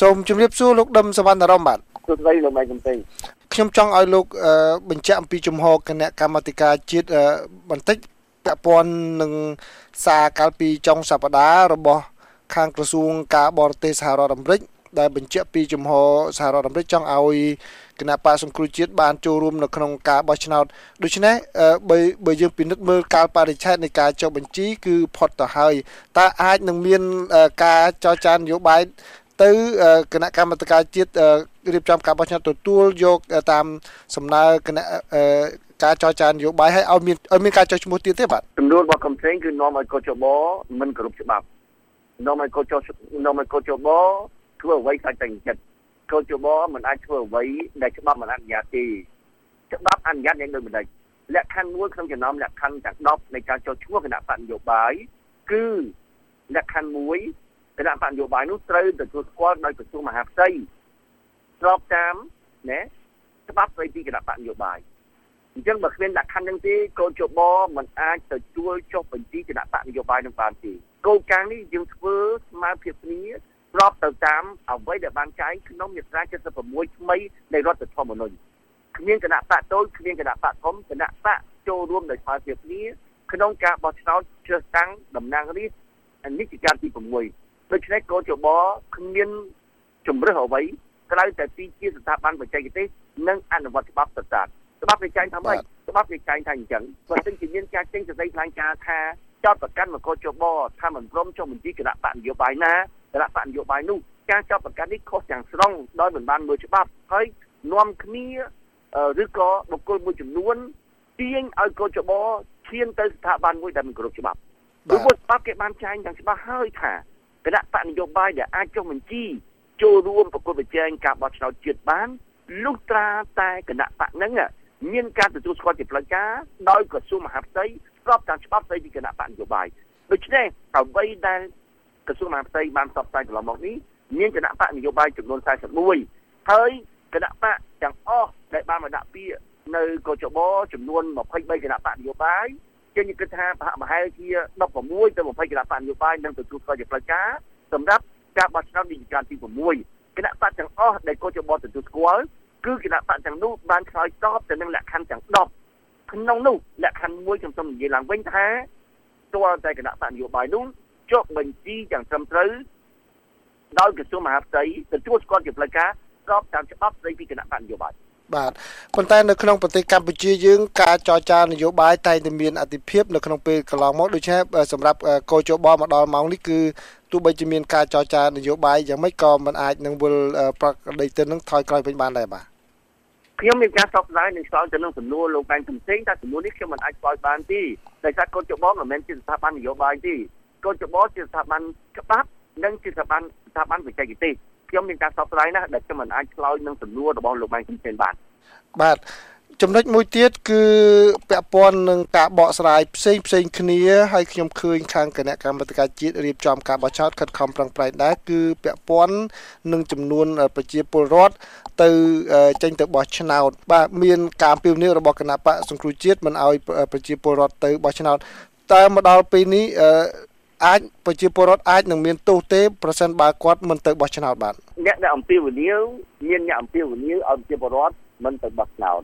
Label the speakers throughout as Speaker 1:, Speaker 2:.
Speaker 1: សូមជម្រាបសួរលោកដឹមសវណ្ណរមបាទ
Speaker 2: សួស្តីលោកម៉ៃកំពេញ
Speaker 1: ខ្ញុំចង់ឲ្យលោកបញ្ជាក់អំពីជំហរគណៈកម្មាធិការជាតិបន្តិចពាក់ព័ន្ធនឹងសារកាលពីចុងសប្តាហ៍របស់ខាងក្រសួងការបរទេសសហរដ្ឋអាមេរិកដែលបញ្ជាក់ពីជំហរសហរដ្ឋអាមេរិកចង់ឲ្យគណៈបកសង្គ្រោះជាតិបានចូលរួមនៅក្នុងការបោះឆ្នោតដូច្នេះបើបើយើងពិនិត្យមើលកាលបរិច្ឆេទនៃការចុះបញ្ជីគឺផុតទៅហើយតើអាចនឹងមានការចរចានយោបាយ ទៅគណៈកម្មាធិការជាតិរៀបចំការបោះឆ្នោតទទួលយកតាមសំណើគណៈការចរចានយោបាយឲ្យឲ្យមានឲ្យមានការចុះឈ្មោះទៀតទេបាទ
Speaker 2: ចំនួនរបស់កំផ្លេងគឺនាំឲ្យកោចបមិនគ្រប់ច្បាប់នាំឲ្យកោចនាំឲ្យកោចបធ្វើអ្វីខាច់តែចិត្តកោចបមិនអាចធ្វើអ្វីដែលច្បាប់មិនអនុញ្ញាតទេច្បាប់អនុញ្ញាតយ៉ាងដូចម្ដេចលក្ខខណ្ឌមួយក្នុងចំណោមលក្ខខណ្ឌទាំង10នៃការចុះឈ្មោះគណៈបកនយោបាយគឺលក្ខខណ្ឌមួយ គណៈបកនយោបាយនោះត្រូវទទួលស្គាល់ដោយក្រសួងមហាផ្ទៃស្របតាមណាច្បាប់ស្ដីពីគណៈបកនយោបាយអញ្ចឹងបើគ្មានលក្ខខណ្ឌហ្នឹងទេកោជបមិនអាចទៅជួលចុះបញ្ជីគណៈបកនយោបាយនឹងបានទេគោលការណ៍នេះយើងធ្វើស្មើភាពគ្នាស្របទៅតាមអ្វីដែលបានចែងក្នុងមាត្រា76ថ្មីនៃរដ្ឋធម្មនុញ្ញគ្មានគណៈបកតូចគ្មានគណៈបកធំគណៈបកចូលរួមដោយស្មើភាពគ្នាក្នុងការបោះឆ្នោតជ្រើសតាំងតំណាងរាស្ត្រនេះជាការទី6 ដូច្នេះកោជបគ្មានជំរឹះអ្វីក្រៅតែពីជាស្ថាប័នបច្ចេកទេសនិងអនុវត្តច្បាប់ស្តាតច្បាប់វាចែងថាម៉េចច្បាប់វាចែងថាអញ្ចឹងបើមិនជាមានការចេញសេចក្តីថ្លែងការណ៍ថាចោតប្រកាន់មកកោជបថាមិនព្រមចុះបញ្ជីគណៈបកនយោបាយណាគណៈបកនយោបាយនោះការចោតប្រកាន់នេះខុសទាំងស្រុងដោយមិនបានមើលច្បាប់ហើយនាំគ្នាឬក៏បុគ្គលមួយចំនួនទាញឲ្យកោជបឈានទៅស្ថាប័នមួយដែលមិនគោរពច្បាប់ព្រោះច្បាប់គេបានចែងយ៉ាងច្បាស់ហើយថា គណៈបកនយោបាយដែលអាចចុះបញ្ជីចូលរួមប្រគល់ប្រជែងការបោះឆ្នោតជាតិបានលុះត្រាតែគណៈបកហ្នឹងមានការទទួលស្គាល់ជាផ្លូវការដោយក្រសួងមហាផ្ទៃស្របតាមច្បាប់ស្ដីពីគណៈបកនយោបាយដូច្នេះអ្វីដែលក្រសួងមហាផ្ទៃបានផ្សព្វផ្សាយកន្លងមកនេះមានគណៈបកនយោបាយចំនួន41ហើយគណៈបកទាំងអស់ដែលបានមកដាក់ពាក្យនៅកោចបចំនួន23គណៈបកនយោបាយ ចេញគិតថាប្រហាក់ប្រហែលជា16ទៅ20គណៈបកនយោបាយនឹងទទួលស្គាល់ជាផ្លូវការសម្រាប់ការបោះឆ្នោតនីតិកាលទី6គណៈបកទាំងអស់ដែលកោចបទទួលស្គាល់គឺគណៈបកទាំងនោះបានឆ្លើយតបទៅនឹងលក្ខខណ្ឌទាំង10ក្នុងនោះលក្ខខណ្ឌមួយខ្ញុំសូមនិយាយឡើងវិញថាតួតែគណៈបកនយោបាយនោះចុះបញ្ជីយ៉ាងត្រឹមត្រូវដោយក្រសួងមហាផ្ទៃទទួលស្គាល់ជាផ្លូវការស្របតាមច្បាប់ស្តីពីគណៈបកនយោបាយ
Speaker 1: បាទប៉ុន្តែនៅក្នុងប្រទេសកម្ពុជាយើងការចរចានយោបាយតែងតែមានអតិភិបនៅក្នុងពេលកន្លងមកដូច្នេះសម្រាប់កោជបមកដល់ម៉ោងនេះគឺទោះបីជាមានការចរចានយោបាយយ៉ាងម៉េចក៏មិនអាចនឹងវិលប្រក្តីទៅនឹងថយក្រោយវិញបានដែរបាទ
Speaker 2: ខ្ញុំមានការសោកស្ដាយនឹងឆ្លើយទៅនឹងសំណួរលោកបែងកំសែងតែសំណួរនេះខ្ញុំមិនអាចឆ្លើយបានទេដោយសារកូនចបមិនមែនជាស្ថាប័ននយោបាយទេកូនចបជាស្ថាប័នច្បាប់និងជាស្ថាប័នស្ថាប័នបច្ចេកទេស ខ្ញុំមានការសោកស្ដាយណាស់ដែលខ្ញុំមិនអាចឆ្លើយនឹងសំណួររបស់លោកបែងកំសែងបាន
Speaker 1: បាទចំណុចមួយទៀតគឺពាក់ព័ន្ធនឹងការបកស្រាយផ្សេងផ្សេងគ្នាហើយខ្ញុំឃើញខាងគណៈកម្មាធិការជាតិរៀបចំការបោះឆ្នោតខិតខំប្រឹងប្រែងដែរគឺពាក់ព័ន្ធនឹងចំនួនប្រជាពលរដ្ឋទៅចេញទៅបោះឆ្នោតបាទមានការអំពាវនាវរបស់គណៈបកសង្គ្រោះជាតិមិនឲ្យប្រជាពលរដ្ឋទៅបោះឆ្នោតតើមកដល់ពេលនេះ អាចប្រជាពលរដ្ឋអាចនឹងមានទោសទេប្រសិនបើគាត់មិនទៅបោះឆ្នោតបាទ
Speaker 2: អ្នកដែលអំពាវនាវមានអ្នកអំពាវនាវឲ្យប្រជាពលរដ្ឋមិនទៅបោះឆ្នោត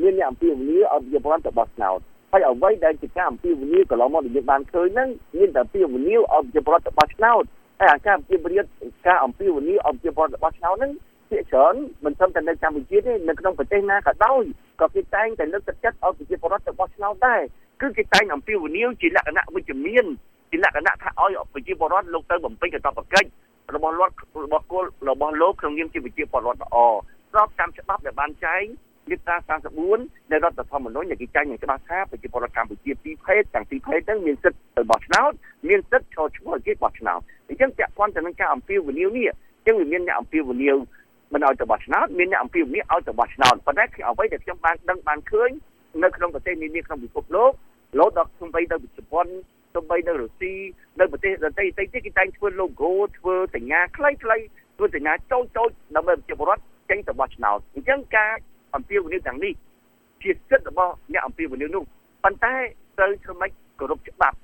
Speaker 2: មានអ្នកអំពាវនាវឲ្យប្រជាពលរដ្ឋទៅបោះឆ្នោតហើយអ្វីដែលជាការអំពាវនាវកន្លងមកដែលយើងបានឃើញហ្នឹងមានតែអំពាវនាវឲ្យប្រជាពលរដ្ឋទៅបោះឆ្នោតហើយអាការអំពាវនាវការអំពាវនាវឲ្យប្រជាពលរដ្ឋទៅបោះឆ្នោតហ្នឹងភាគច្រើនមិនត្រឹមតែនៅកម្ពុជាទេនៅក្នុងប្រទេសណាក៏ដោយក៏គេតែងតែលើកទឹកចិត្តឲ្យប្រជាពលរដ្ឋទៅបោះឆ្នោតដែរគឺគេតែងអំពាវនាវជាលក្ខណៈវិជ្ជមាន ជាលក្ខណៈថាឲ្យប្រជាពលរដ្ឋលោកទៅបំពេញកាតព្វកិច្ចរបស់រដ្ឋរបស់គោលរបស់លោកក្នុងនាមជាប្រជាពលរដ្ឋល្អស្របតាមច្បាប់ដែលបានចែងមាត្រា34នៃរដ្ឋធម្មនុញ្ញដែលគេចែងយ៉ាងច្បាស់ថាប្រជាពលរដ្ឋកម្ពុជាពីរភេទទាំងពីរភេទហ្នឹងមានសិទ្ធិទៅបោះឆ្នោតមានសិទ្ធិចូលឈ្មោះជាបោះឆ្នោតអញ្ចឹងពាក់ព័ន្ធទៅនឹងការអំពាវនាវនេះអញ្ចឹងវាមានអ្នកអំពាវនាវមិនឲ្យទៅបោះឆ្នោតមានអ្នកអំពាវនាវឲ្យទៅបោះឆ្នោតប៉ុន្តែអ្វីដែលខ្ញុំបានដឹងបានឃើញនៅក្នុងប្រទេសនានាក្នុងពិភពលោកលោដល់ខ្ញុំបីទៅជប៉ុន ទៅបីនៅរុស្ស៊ីនៅប្រទេសដទៃៗទៀតគេតែងធ្វើ logo ធ្វើសញ្ញាខ្លីៗធ្វើសញ្ញាតូចតូចដើម្បីប្រជាពលរដ្ឋចេញទៅបោះឆ្នោតអញ្ចឹងការអំពាវនាវទាំងនេះជាសិទ្ធិរបស់អ្នកអំពាវនាវនោះប៉ុន្តែត្រូវធ្វើម៉េចគោរពច្បាប់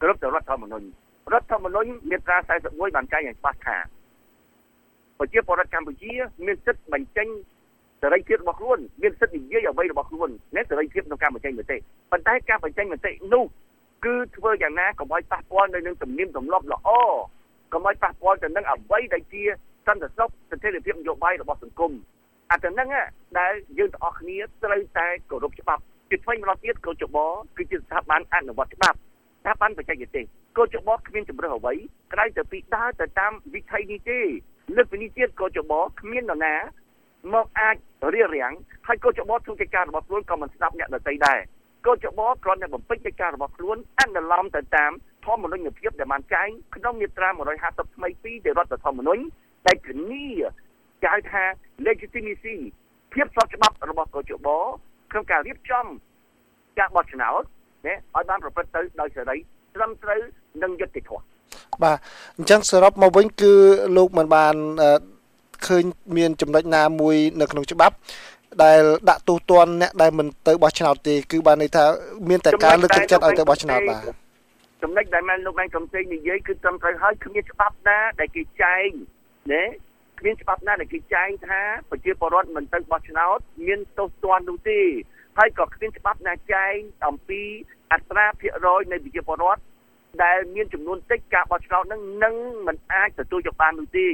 Speaker 2: គោរពទៅរដ្ឋធម្មនុញ្ញរដ្ឋធម្មនុញ្ញមាត្រា41បានចែងយ៉ាងច្បាស់ថាប្រប្រជាពលរដ្ឋកម្ពុជា មានសិទ្ធិបញ្ចេញសេរីភាពរបស់ខ្លួនមានសិទ្ធិនិយាយអ្វីរបស់ខ្លួនណាសេរីភាពក្នុងការបញ្ចេញមតិប៉ុន្តែការបញ្ចេញមតិនោះ គឺធ្វើយ៉ាងណាកុំឲ្យប៉ះពាល់នៅនឹងទំនៀមទម្លាប់ល្អកុំឲ្យប៉ះពាល់ទៅនឹងអ្វីដែលជាសន្តិសុខស្ថិរភាពនយោបាយរបស់សង្គមអាទៅនឹងដែលយើងទាំងអស់គ្នាត្រូវតែគោរពច្បាប់ជាថ្មីម្ដងទៀតកោចបគឺជាស្ថាប័នអនុវត្តច្បាប់ស្ថាប័នបច្ចេកទេសកោចបគ្មានជំរើសអ្វីក្រៅតែពីដើរទៅតាមវិថីនេះទេលើកពីនេះទៀតកោចបគ្មាននរណាមកអាចរៀបរៀងហើយកោចបធ្វើកិច្ចការរបស់ខ្លួនក៏មិនស្ដាប់អ្នកដទៃដែរ កោចបគ្រាន់តែបំពេញកិច្ចការរបស់ខ្លួនអនុលោមទៅតាមធម្មនុញ្ញភាពដែលបានចែងក្នុងមាត្រា150ថ្មី2នៃរដ្ឋធម្មនុញ្ញដែលធានាគេហៅថា legitimacy ភាពស្របច្បាប់របស់កោចបក្នុងការរៀបចំការបោះឆ្នោតណាឲ្យបានប្រព្រឹត្តទៅដោយសេរីត្រឹមត្រូវនិងយុត្តិធម៌
Speaker 1: បាទអញ្ចឹងសរុបមកវិញគឺលោកមិនបានឃើញមានចំណុចណាមួយនៅក្នុងច្បាប់ ដែលដាក់ទូទាត់អ្នកដែលមិនទៅបោះឆ្នោតទេគឺបានន័យថាមានតែការលើកទឹកចិត្តឲ្យទៅបោះឆ្នោតបាទ
Speaker 2: ចំណុចដែលមែនលោកឯងកំសេងនិយាយគឺត្រឹមត្រូវហើយគ្មានច្បាប់ណាដែលគេចែងណាគ្មានច្បាប់ណាដែលគេចែងថាប្រជាពលរដ្ឋមិនទៅបោះឆ្នោតមានទោសទណ្ឌនោះទេហើយក៏គ្មានច្បាប់ណាចែងអំពីអត្រាភាគរយនៃប្រជាពលរដ្ឋដែលមានចំនួនតិចការបោះឆ្នោតនឹងនឹងមិនអាចទទួលយកបាននោះទេ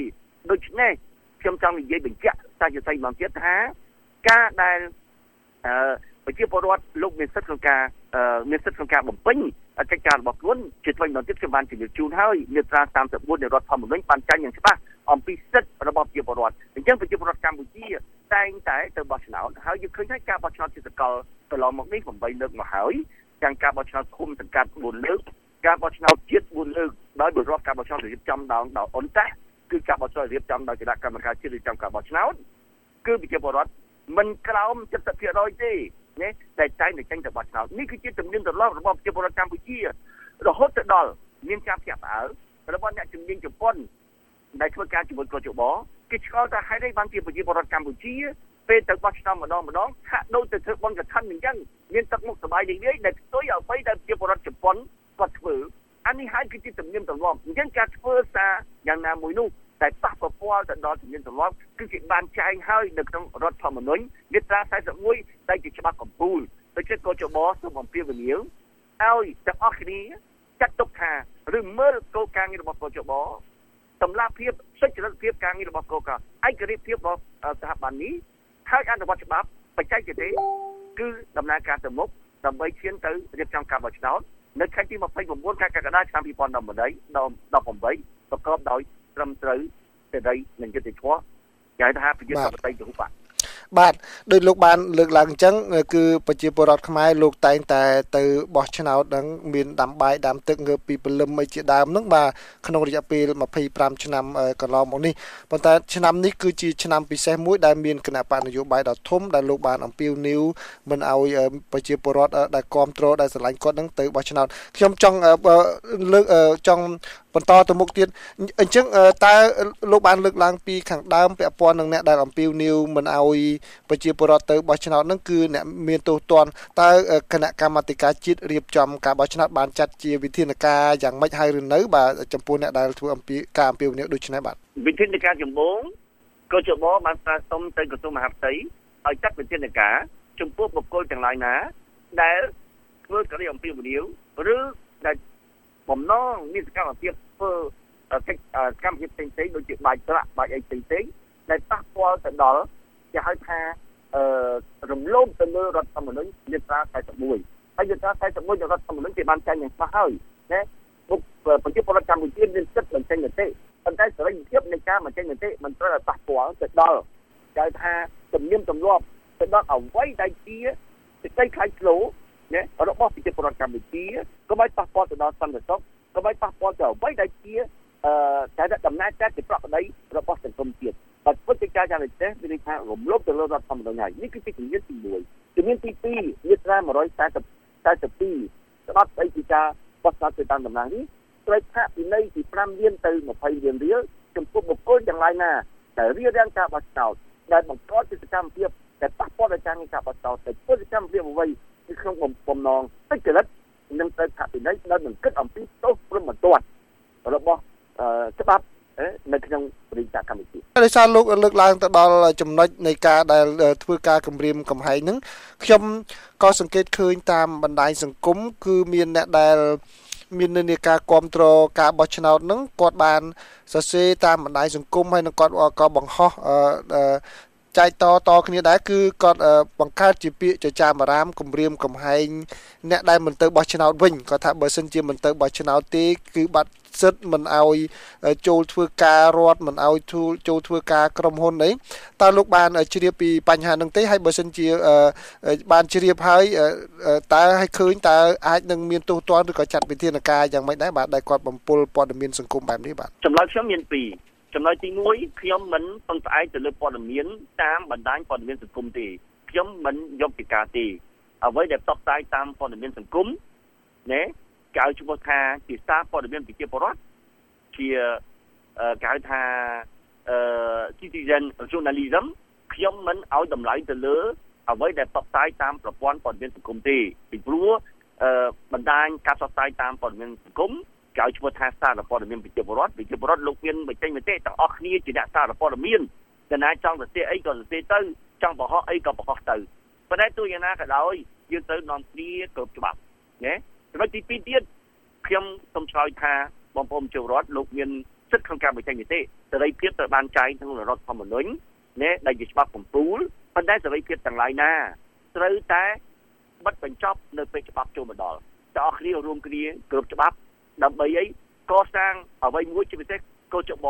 Speaker 2: ដូច្នេះខ្ញុំចង់និយាយបញ្ជាក់សាជាស្អីមកទៀតថា ការដែលអឺប្រជាពលរដ្ឋលោកមានសិទ្ធិក្នុងការមានសិទ្ធិក្នុងការបំពេញកិច្ចការរបស់ខ្លួនជាថ្មីម្ដងទៀតខ្ញុំបានជម្រាបជូនហើយមាត្រា34នៃរដ្ឋធម្មនុញ្ញបានចែងយ៉ាងច្បាស់អំពីសិទ្ធិរបស់ប្រជាពលរដ្ឋអញ្ចឹងប្រជាពលរដ្ឋកម្ពុជាតែងតែទៅបោះឆ្នោតហើយយើងឃើញថាការបោះឆ្នោតជាសកលកន្លងមកនេះ8លើកមកហើយទាំងការបោះឆ្នោតឃុំសង្កាត់4លើកការបោះឆ្នោតជាតិ4លើកដោយបរិបទការបោះឆ្នោតរៀបចំដោយដោយអន្តៈគឺការបោះឆ្នោតរៀបចំដោយគណៈកម្មការជាតិរៀបចំការបោះឆ្នោតគឺប្រជាពលរដ្ឋ មិនក្រោម70%ទេណាតែតែងតែចេញទៅបោះឆ្នោតនេះគឺជាទំនៀមទម្លាប់របស់ប្រជាពលរដ្ឋកម្ពុជារហូតទៅដល់មានការភ្ញាក់ផ្អើលរបស់អ្នកជំនាញជប៉ុនដែលធ្វើការជាមួយកោជបគេឆ្លល់ថាហេតុអីបានជាប្រជាពលរដ្ឋកម្ពុជាពេលទៅបោះឆ្នោតម្ដងម្ដងហាក់ដូចទៅធ្វើបន់កឋិនអញ្ចឹងមានទឹកមុខសบายរីករាយដែលផ្ទុយអ្វីដែលប្រជាពលរដ្ឋជប៉ុនគាត់ធ្វើអានេះហើយគឺជាទំនៀមទម្លាប់អញ្ចឹងការធ្វើសារយ៉ាងណាមួយនោះ តែប៉ះពាល់ទៅដល់ជំនាញទម្លាប់គឺគេបានចែងហើយនៅក្នុងរដ្ឋធម្មនុញ្ញមាត្រា41ដែលជាច្បាប់កម្ពុជាដូច្នេះកោចបសូមអំពាវនាវឲ្យទាំងអស់គ្នាចាត់ទុកថាឬមើលគោលការណ៍របស់កោចបតម្លាភាពសុចរិតភាពការងាររបស់កោកឯករាជ្យភាពរបស់ស្ថាប័ននេះហើយអនុវត្តច្បាប់បច្ចេកទេសគឺដំណើរការទៅមុខដើម្បីឈានទៅរៀបចំការបោះឆ្នោតនៅខែទី29ខែកក្កដាឆ្នាំ2018ប្រកបដោយ ត្រឹមត្រូវសេរីនិងយុត្តិធម៌គេហៅថាប្រជាធិបតេយ្យរូបៈ
Speaker 1: បាទដោយលោកបានលើកឡើងអញ្ចឹងគឺប្រជាពលរដ្ឋខ្មែរលោកតែងតែទៅបោះឆ្នោតហ្នឹងមានដាំបាយដាំទឹកងើបពីព្រលឹមអីជាដើមហ្នឹងបាទក្នុងរយៈពេល25ឆ្នាំកន្លងមកនេះប៉ុន្តែឆ្នាំនេះគឺជាឆ្នាំពិសេសមួយដែលមានគណៈបកនយោបាយដ៏ធំដែលលោកបានអំពាវនាវមិនឲ្យប្រជាពលរដ្ឋដែលគ្រប់គ្រងដែលស្រឡាញ់គាត់ហ្នឹងទៅបោះឆ្នោតខ្ញុំចង់លើកចង់ បន្តទៅមុខទៀតអញ្ចឹងតើលោកបានលើកឡើងពីខាងដើមពាក់ព័ន្ធនឹងអ្នកដែលអំពាវនាវមិនឲ្យប្រជាពលរដ្ឋទៅបោះឆ្នោតនឹងគឺអ្នកមានទោសទណ្ឌតើគណៈកម្មាធិការជាតិរៀបចំការបោះឆ្នោតបានចាត់ជាវិធានការយ៉ាងម៉េចហើយឬនៅបាទចំពោះអ្នកដែលធ្វើអំពីការអំពាវនាវដូចនេះបាទ
Speaker 2: វិធានការចម្បងកោជបបានស្នើសុំទៅក្រសួងមហាផ្ទៃឲ្យចាត់វិធានការចំពោះបុគ្គលទាំងឡាយណាដែលធ្វើកិរិយាអំពាវនាវឬដែល បំណងមានសកម្មភាពធ្វើកិច្ចកម្មភាពផ្សេងៗដូចជាបាច់ប្រាក់បាច់អីផ្សេងៗដែលប៉ះពាល់ទៅដល់គេហៅថាអឺរំលោភទៅលើរដ្ឋធម្មនុញ្ញមាត្រា41ហើយមាត្រា41នៃរដ្ឋធម្មនុញ្ញគេបានចែងយ៉ាងច្បាស់ហើយណាបុកប្រជាពលរដ្ឋកម្ពុជាមានសិទ្ធិបញ្ចេញមតិប៉ុន្តែសេរីភាពនៃការបញ្ចេញមតិមិនត្រូវឲ្យប៉ះពាល់ទៅដល់គេថាទំនៀមទម្លាប់ទៅដល់អ្វីដែលជាសេចក្តីខ្លាចឆ្លោ ណារបស់ប្រជាពលរដ្ឋកម្ពុជាក៏មិនប៉ះពាល់ទៅដល់សន្តិសុខក៏មិនប៉ះពាល់ទៅអ្វីដែលជាអឺតែដំណើរការជាប្រកបដីរបស់សង្គមជាតិបើពុទ្ធិកាយ៉ាងនេះទេមានន័យថារំលោភទៅលើរដ្ឋធម្មនុញ្ញហើយនេះគឺជាជំនាញទី1ជំនាញទី2មាត្រា142ច្បាប់ស្តីពីការបោះឆ្នោតទៅតាមដំណើរនេះត្រូវផាកពិន័យពី5លានទៅ20លានរៀលចំពោះបុគ្គលទាំងឡាយណាដែលរៀបរៀងការបោះឆ្នោតដែលបង្កជាសកម្មភាពដែលប៉ះពាល់ដល់ការងារការបោះឆ្នោតទៅពលកម្មភាពអ្វី គឺក្នុងបំណងតិចរិតនឹងត្រូវផាកពិន័យដោយមិនគិតអំពីទោសព្រមបន្ទាត់របស់ច្បាប់នៅក្នុងរាជការកម្ពុជា
Speaker 1: ដោយសារលោកលើកឡើងទៅដល់ចំណុចនៃការដែលធ្វើការគម្រាមកំហែងហ្នឹងខ្ញុំក៏សង្កេតឃើញតាមបណ្ដាញសង្គមគឺមានអ្នកដែលមាននិន្នាការគ្រប់គ្រងការបោះឆ្នោតហ្នឹងគាត់បានសរសេរតាមបណ្ដាញសង្គមហើយនឹងគាត់ក៏បង្ហោះ ចែកតតគ្នាដែរគឺគាត់បង្កើតជាពាក្យចចាមអារាមគម្រាមកំហែងអ្នកដែលមិនទៅបោះឆ្នោតវិញគាត់ថាបើសិនជាមិនទៅបោះឆ្នោតទេគឺបាត់សិទ្ធមិនឲ្យចូលធ្វើការរដ្ឋមិនឲ្យចូលធ្វើការក្រុមហ៊ុនអីតើលោកបានជ្រាបពីបញ្ហានឹងទេហើយបើសិនជាបានជ្រាបហើយតើឲ្យឃើញតើអាចនឹងមានទោសទណ្ឌឬក៏ចាត់វិធានការយ៉ាងម៉េចដែរបាទដែលគាត់បំពុលព័ត៌មានសង្គមបែបនេះបាទ
Speaker 2: ចម្លើយខ្ញុំមានពីរ ចំណុចទី1ខ្ញុំមិនពឹងផ្អែកទៅលើព័ត៌មានតាមបណ្ដាញព័ត៌មានសង្គមទេខ្ញុំមិនយកពីការទេអ្វីដែលផ្សព្វផ្សាយតាមព័ត៌មានសង្គមណាគេឲ្យឈ្មោះថាជាសារព័ត៌មានប្រជាពលរដ្ឋជាគេហៅថាអឺ citizen journalism ខ្ញុំមិនឲ្យតម្លៃទៅលើអ្វីដែលផ្សព្វផ្សាយតាមប្រព័ន្ធព័ត៌មានសង្គមទេពីព្រោះអឺបណ្ដាញការផ្សព្វផ្សាយតាមព័ត៌មានសង្គម គេឲ្យឈ្មោះថាសារព័ត៌មានប្រជាពលរដ្ឋប្រជាពលរដ្ឋលោកមានបញ្ចេញមតិទាំងអស់គ្នាជាអ្នកសារព័ត៌មានតែណាចង់សរសេរអីក៏សរសេរទៅចង់បង្ហោះអីក៏បង្ហោះទៅប៉ុន្តែទោះយ៉ាងណាក៏ដោយយើងត្រូវនាំគ្នាគ្រប់ច្បាប់ណាចំណុចទី2ទៀតខ្ញុំសូមឆ្លើយថាបងប្អូនជារដ្ឋលោកមានសិទ្ធិក្នុងការបញ្ចេញមតិសេរីភាពត្រូវបានចែងក្នុងរដ្ឋធម្មនុញ្ញណាដែលជាច្បាប់កំពូលប៉ុន្តែសេរីភាពទាំងឡាយណាត្រូវតែបិទបញ្ចប់នៅពេលច្បាប់ចូលមកដល់តើអស់គ្នារួមគ្នាគ្រប់ច្បាប់ ដើម្បីអីកសាងអ្វីមួយជាពិសេសកោចប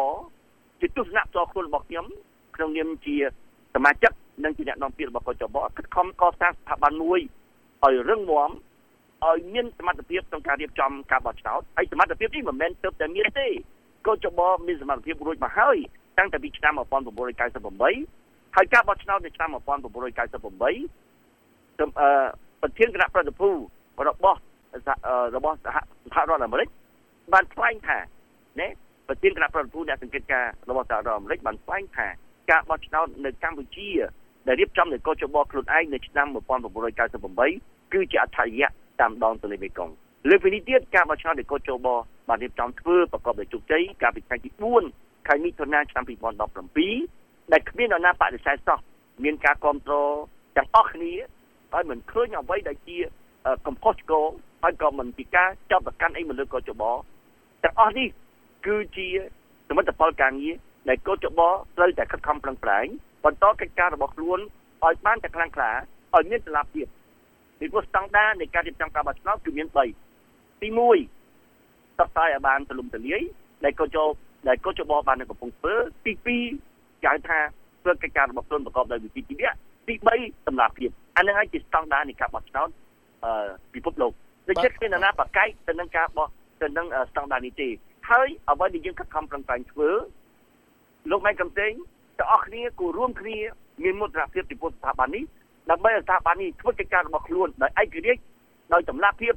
Speaker 2: ជាទស្សនៈផ្ទាល់ខ្លួនរបស់ខ្ញុំក្នុងនាមជាសមាជិកនិងជាអ្នកនាំពាក្យរបស់កោចបខិតខំកសាងស្ថាប័នមួយឲ្យរឹងមាំឲ្យមានសមត្ថភាពក្នុងការរៀបចំការបោះឆ្នោតហើយសមត្ថភាពនេះមិនមែនទើបតែមានទេកោចបមានសមត្ថភាពរួចមកហើយតាំងតែពីឆ្នាំ1998ហើយការបោះឆ្នោតនៅឆ្នាំ1998ប្រធានគណៈប្រតិភូរបស់ របស់សហរដ្ឋអាមេរិកបានថ្លែងថាណាប្រធានគណៈប្រតិភូអ្នកសង្កេតការរបស់សហរដ្ឋអាមេរិកបានថ្លែងថាការបោះឆ្នោតនៅកម្ពុជាដែលរៀបចំដោយកោជបខ្លួនឯងនៅឆ្នាំ1998គឺជាអត្ថិយៈតាមដងទន្លេមេគង្គលើពីនេះទៀតការបោះឆ្នោតដោយកោជបបានរៀបចំធ្វើប្រកបដោយជោគជ័យកាលពីថ្ងៃទី4ខែមិថុនាឆ្នាំ2017ដែលគ្មាននរណាបដិសេធសោះមានការគ្រប់គ្រងទាំងអស់គ្នាហើយមិនឃើញអ្វីដែលជា កំផុសឆ្គងហើយក៏មិនពីការចាប់ប្រកាន់អីមកលើកោចបទាំងអស់នេះគឺជាសមិទ្ធផលការងារដែលកោចបត្រូវតែខិតខំប្រឹងប្រែងបន្តកិច្ចការរបស់ខ្លួនឲ្យបានតែខ្លាំងក្លាឲ្យមានតម្លាភាពពីព្រោះស្តង់ដារនៃការរៀបចំការបោះឆ្នោតគឺមាន3ទី1តបតាយឲ្យបានទូលំទូលាយដែលកោចបដែលកោចបបានកំពុងធ្វើទី2គេថាធ្វើកិច្ចការរបស់ខ្លួនប្រកបដោយវិជ្ជាជីវៈទី3តម្លាភាពអានឹងហើយជាស្តង់ដារនៃការបោះឆ្នោតអឺ ពិភពលោកដូចជាគ្មានណាបកែកទៅនឹងការបោះទៅនឹងស្តង់ដារនេះទេហើយអ្វីដែលយើងខិតខំប្រឹងប្រែងធ្វើលោកម៉ែកំតេងទាំងអស់គ្នាគូរួមគ្នាមានមុតរភាពពីពុទ្ធស្ថាប័ននេះដើម្បីស្ថាប័ននេះធ្វើកិច្ចការរបស់ខ្លួនដោយឯករាជ្យដោយតម្លាភាព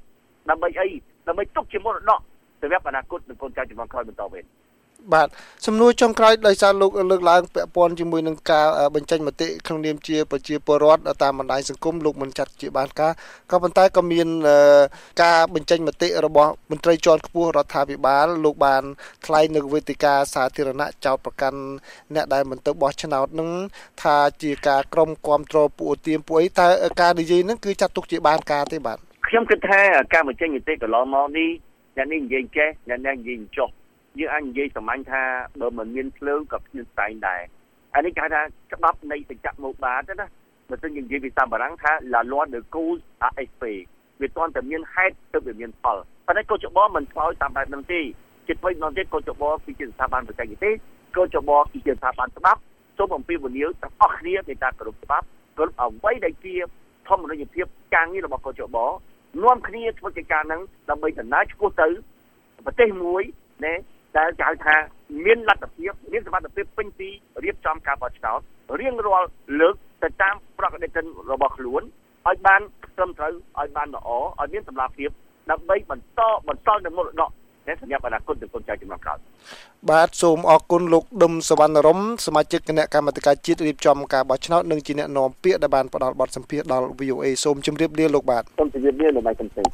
Speaker 2: ដើម្បីអីដើម្បីទុកជាមរតកសម្រាប់អនាគតនិងកូនចៅជំនាន់ក្រោយបន្តវេន
Speaker 1: បាទសំណួរចុងក្រោយដោយសារលោកលើកឡើងពាក់ព័ន្ធជាមួយនឹងការបញ្ចេញមតិក្នុងនាមជាប្រជាពលរដ្ឋតាមបណ្ដាញសង្គមលោកមិនចាត់ជាបានការក៏ប៉ុន្តែក៏មានការបញ្ចេញមតិរបស់មន្ត្រីជាន់ខ្ពស់រដ្ឋាភិបាលលោកបានថ្លែងនៅវេទិកាសាធារណៈចោតប្រកាន់អ្នកដែលមិនទៅបោះឆ្នោតនឹងថាជាការក្រុមគ្រប់គ្រងពួកទៀមពួកអីតើការនិយាយនឹងគឺចាត់ទុកជាបានការទេបាទ
Speaker 2: ខ្ញុំគិតថាការបញ្ចេញមតិកន្លងមកនេះអ្នកនេះនិយាយចេះអ្នកនេះនិយាយចុះ យើងអាចនិយាយសាមញ្ញថាបើមិនមានភ្លើងក៏គ្មានផ្សែងដែរអានេះគេហៅថាច្បាប់នៃសច្ចៈមកបាទណាបើសិនយើងនិយាយភាសាបារាំងថា la loi de cause à effet វាតន់តែមានហេតុទៅវាមានផលប៉ុន្តែកោចបមិនឆ្លើយតាមបែបហ្នឹងទេចិត្តវិញដល់ទៀតកោចបគឺជាស្ថាប័នបច្ចេកទេសកោចបគឺជាស្ថាប័នច្បាប់សូមអំពាវនាវទាំងអស់គ្នាមេត្តាគោរពច្បាប់គោរពអ្វីដែលជាធម្មនិយភាពការងាររបស់កោចបនាំគ្នាធ្វើកិច្ចការហ្នឹងដើម្បីដំណើរឆ្ពោះទៅប្រទេសមួយណែ ដែលគេហៅថាមានលទ្ធភាពមានសមត្ថភាពពេញទីរៀបចំការបោះឆ្នោតរៀងរាល់លើកទៅតាមប្រកបកិច្ចរបស់ខ្លួនឲ្យបានត្រឹមត្រូវឲ្យបានល្អឲ្យមានសម្លាភាពដើម្បីបន្តបន្តនៅមរតកដែលសម្រាប់អនាគតនៃកូនចៅជំនាន់ក្រោយ
Speaker 1: បាទសូមអរគុណលោកដុំសវណ្ណរមសមាជិកគណៈកម្មាធិការជាតិរៀបចំការបោះឆ្នោតនិងជាអ្នកនាំពាក្យដែលបានផ្ដល់បទសម្ភាសន៍ដល់ VOA សូមជម្រាបលាលោកបាទ
Speaker 2: សូមជម្រាបលាលោកម៉ៃកំសែង